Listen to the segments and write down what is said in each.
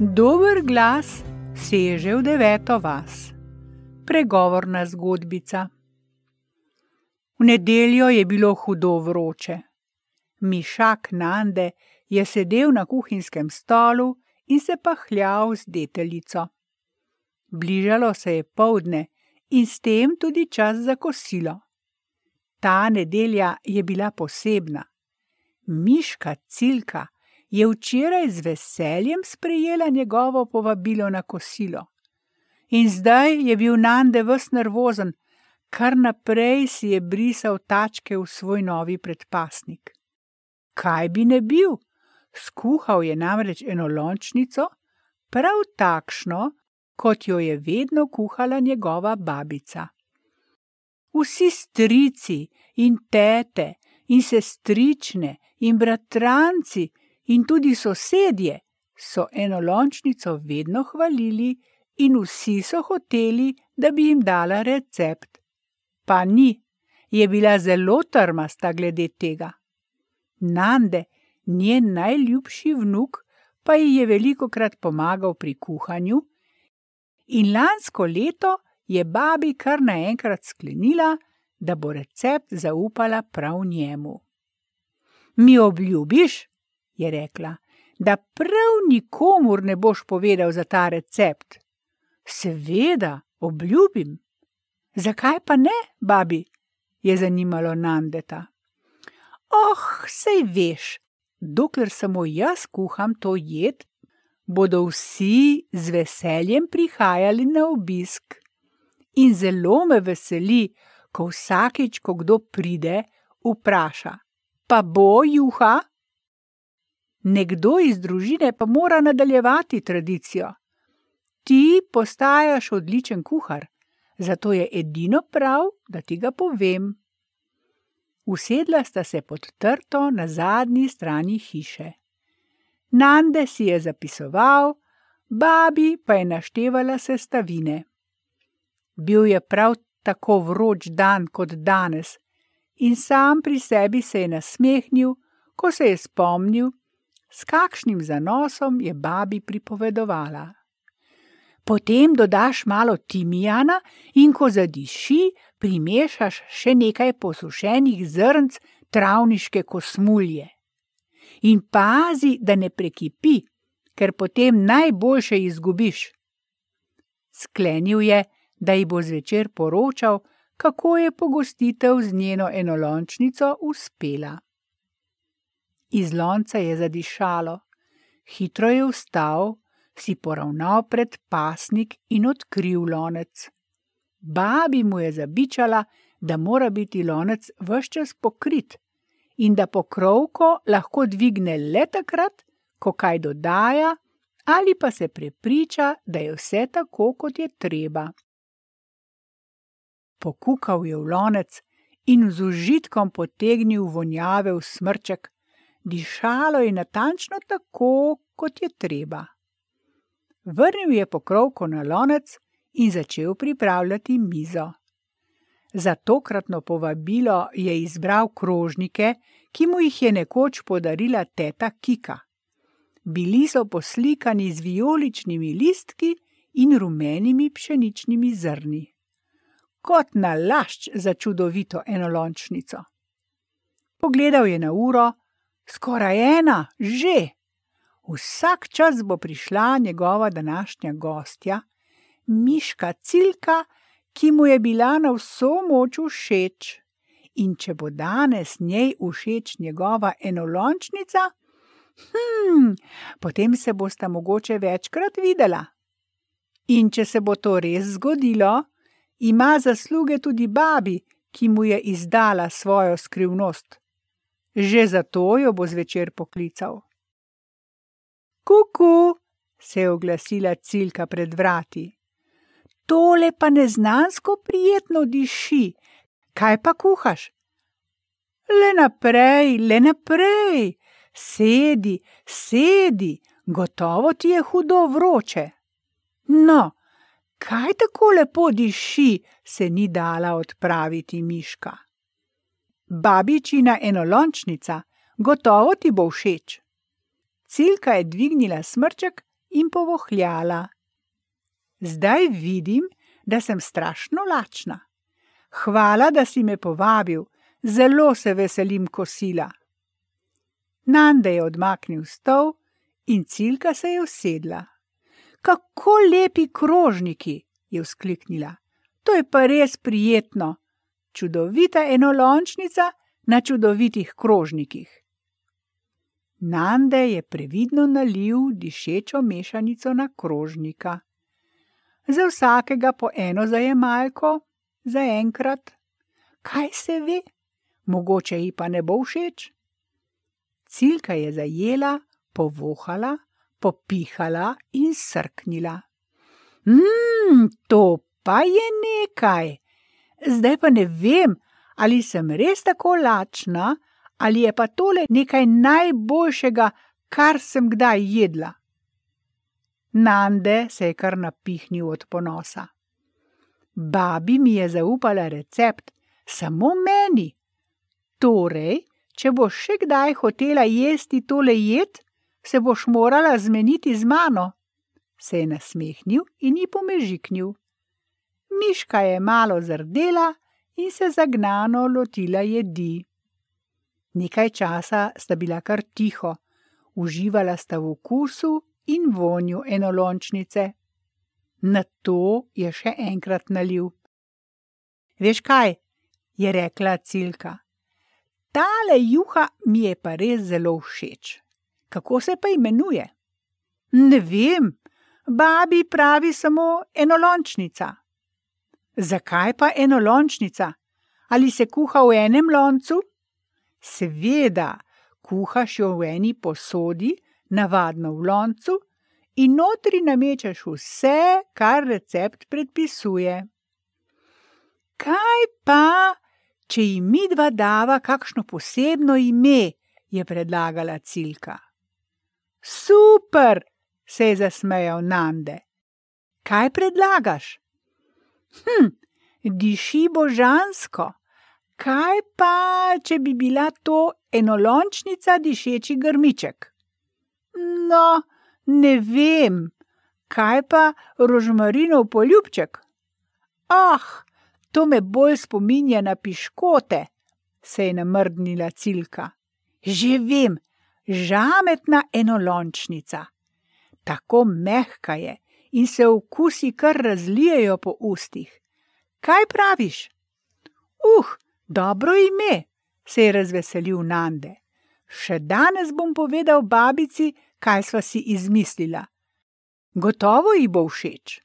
Dober glas seže v deveto vas. Pregovorna zgodbica. V nedeljo je bilo hudo vroče. Mišak Nande je sedel na kuhinjskem stolu in se pahljal z deteljico. Bližalo se je povdne in s tem tudi čas za kosilo. Ta nedelja je bila posebna. Miška Cilka je včeraj z veseljem sprejela njegovo povabilo na kosilo. In zdaj je bil Nande vs nervozen, kar naprej si je brisal tačke v svoj novi predpasnik. Kaj bi ne bil? Skuhal je namreč eno lončnico, prav takšno, kot jo je vedno kuhala njegova babica. Vsi strici in tete in sestrične in bratranci in tudi sosedje so enolončnico vedno hvalili in vsi so hoteli, da bi jim dala recept. Pa ni, je bila zelo trmasta glede tega. Nande, njen najljubši vnuk, pa ji je veliko krat pomagal pri kuhanju, in lansko leto je babi kar naenkrat sklenila, da bo recept zaupala prav njemu. Mi obljubiš, je rekla, da prav nikomur ne boš povedal za ta recept. Seveda, obljubim. Zakaj pa ne, babi? je zanimalo Nandeta. Oh, sej veš, dokler samo jaz kuham to jed, bodo vsi z veseljem prihajali na obisk. In zelo me veseli, ko vsakič, ko kdo pride, vpraša: Pa bo juha? Nekdo iz družine pa mora nadaljevati tradicijo. Ti postajaš odličen kuhar, zato je edino prav, da ti ga povem. Usedla sta se pod trto na zadnji strani hiše. Nande si je zapisoval, babi pa je naštevala sestavine. Bil je prav tako vroč dan kot danes, in sam pri sebi se je nasmehnil, ko se je spomnil, s kakšnim zanosom je babi pripovedovala. Potem dodaš malo timijana in ko zadiši, primešaš še nekaj posušenih zrnc travniške kosmulje. In pazi, da ne prekipi, ker potem najboljše izgubiš. Sklenil je, da ji bo zvečer poročal, kako je pogostitev z njeno enolončnico uspela. Iz lonca je zadišalo, hitro je vstal, si poravnal pred pasnik in odkril lonec. Babi mu je zabičala, da mora biti lonec vse čas pokrit in da pokrovko lahko dvigne le takrat, ko kaj dodaja, ali pa se prepriča, da je vse tako, kot je treba. Pokukal je v lonec in z užitkom potegnil vonjave v smrček, dišalo je natančno tako, kot je treba. Vrnil je pokrovko na lonec in začel pripravljati mizo. Za tokratno povabilo je izbral krožnike, ki mu jih je nekoč podarila teta Kika. Bili so poslikani z vijoličnimi listki in rumenimi pšeničnimi zrni. Kot nalašč za čudovito enolončnico. Pogledal je na uro, Skoraj ena, že. Vsak čas bo prišla njegova današnja gostja, Miška Cilka, ki mu je bila na vso moč všeč. In če bo danes njej všeč njegova enolončnica, hm, potem se bosta mogoče večkrat videla. In če se bo to res zgodilo, ima zasluge tudi babi, ki mu je izdala svojo skrivnost. Že zato jo bo zvečer poklical. Kuku, se je oglasila Cilka pred vrati. Tole pa neznansko prijetno diši, kaj pa kuhaš? Le naprej, le naprej, sedi, sedi, gotovo ti je hudo vroče. No, kaj tako lepo diši, se ni dala odpraviti miška babičina enolončnica, gotovo ti bo všeč. Cilka je dvignila smrček in povohljala. Zdaj vidim, da sem strašno lačna. Hvala, da si me povabil, zelo se veselim kosila. Nande je odmaknil stol in cilka se je usedla. Kako lepi krožniki, je vzkliknila. To je pa res prijetno. Čudovita enolončnica na čudovitih krožnikih. Nande je previdno nalil dišečo mešanico na krožnika. Za vsakega po eno zajemalko, za enkrat. Kaj se ve, mogoče ji pa ne bo všeč? Cilka je zajela, povohala, popihala in srknila. Mmm, to pa je nekaj. Zdaj pa ne vem, ali sem res tako lačna, ali je pa tole nekaj najboljšega, kar sem kdaj jedla. Nande se je kar napihnil od ponosa. Babi mi je zaupala recept, samo meni. Torej, če boš še kdaj hotela jesti tole jed, se boš morala zmeniti z mano. Se je nasmehnil in ji pomežiknil. Miška je malo zrdela in se zagnano lotila jedi. Nekaj časa sta bila kar tiho, uživala sta v okusu in vonju enolončnice. Na to je še enkrat nalil. Veš kaj, je rekla Cilka. Tale juha mi je pa res zelo všeč. Kako se pa imenuje? Ne vem, babi pravi samo enolončnica. Zakaj pa enolončnica? Ali se kuha v enem loncu? Seveda, kuhaš jo v eni posodi, navadno v loncu, in notri namečeš vse, kar recept predpisuje. Kaj pa, če jim mi dva dava kakšno posebno ime, je predlagala Cilka. Super, se je zasmejal Nande. Kaj predlagaš? Hm, diši božansko. Kaj pa, če bi bila to enolončnica dišeči grmiček? No, ne vem, kaj pa rožmarinov poljubček? Ah, to me bolj spominja na piškote, se je namrdnila cilka. Že vem, žametna enolončnica. Tako mehka je in se okusi kar razlijejo po ustih. Kaj praviš? Uh, dobro ime, se je razveselil Nande. Še danes bom povedal babici, kaj sva si izmislila. Gotovo ji bo všeč.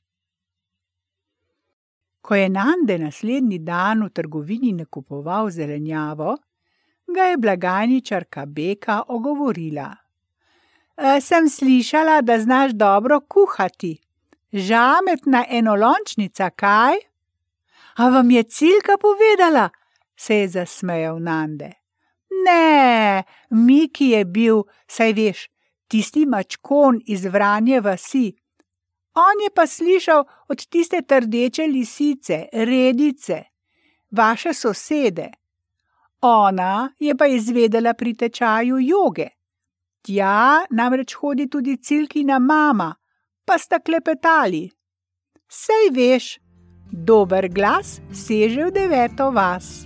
Ko je Nande naslednji dan v trgovini nakupoval zelenjavo, ga je blagajničarka Beka ogovorila. E, sem slišala, da znaš dobro kuhati. Žametna enolončnica, kaj? A vam je cilka povedala? se je zasmejal Nande. Ne, Miki je bil, saj veš, tisti mačkon iz vranje vasi. On je pa slišal od tiste trdeče lisice, redice, vaše sosede. Ona je pa izvedela pri tečaju joge. Tja namreč hodi tudi cilkina mama, pa sta klepetali. Sej veš, dober glas seže v deveto vas.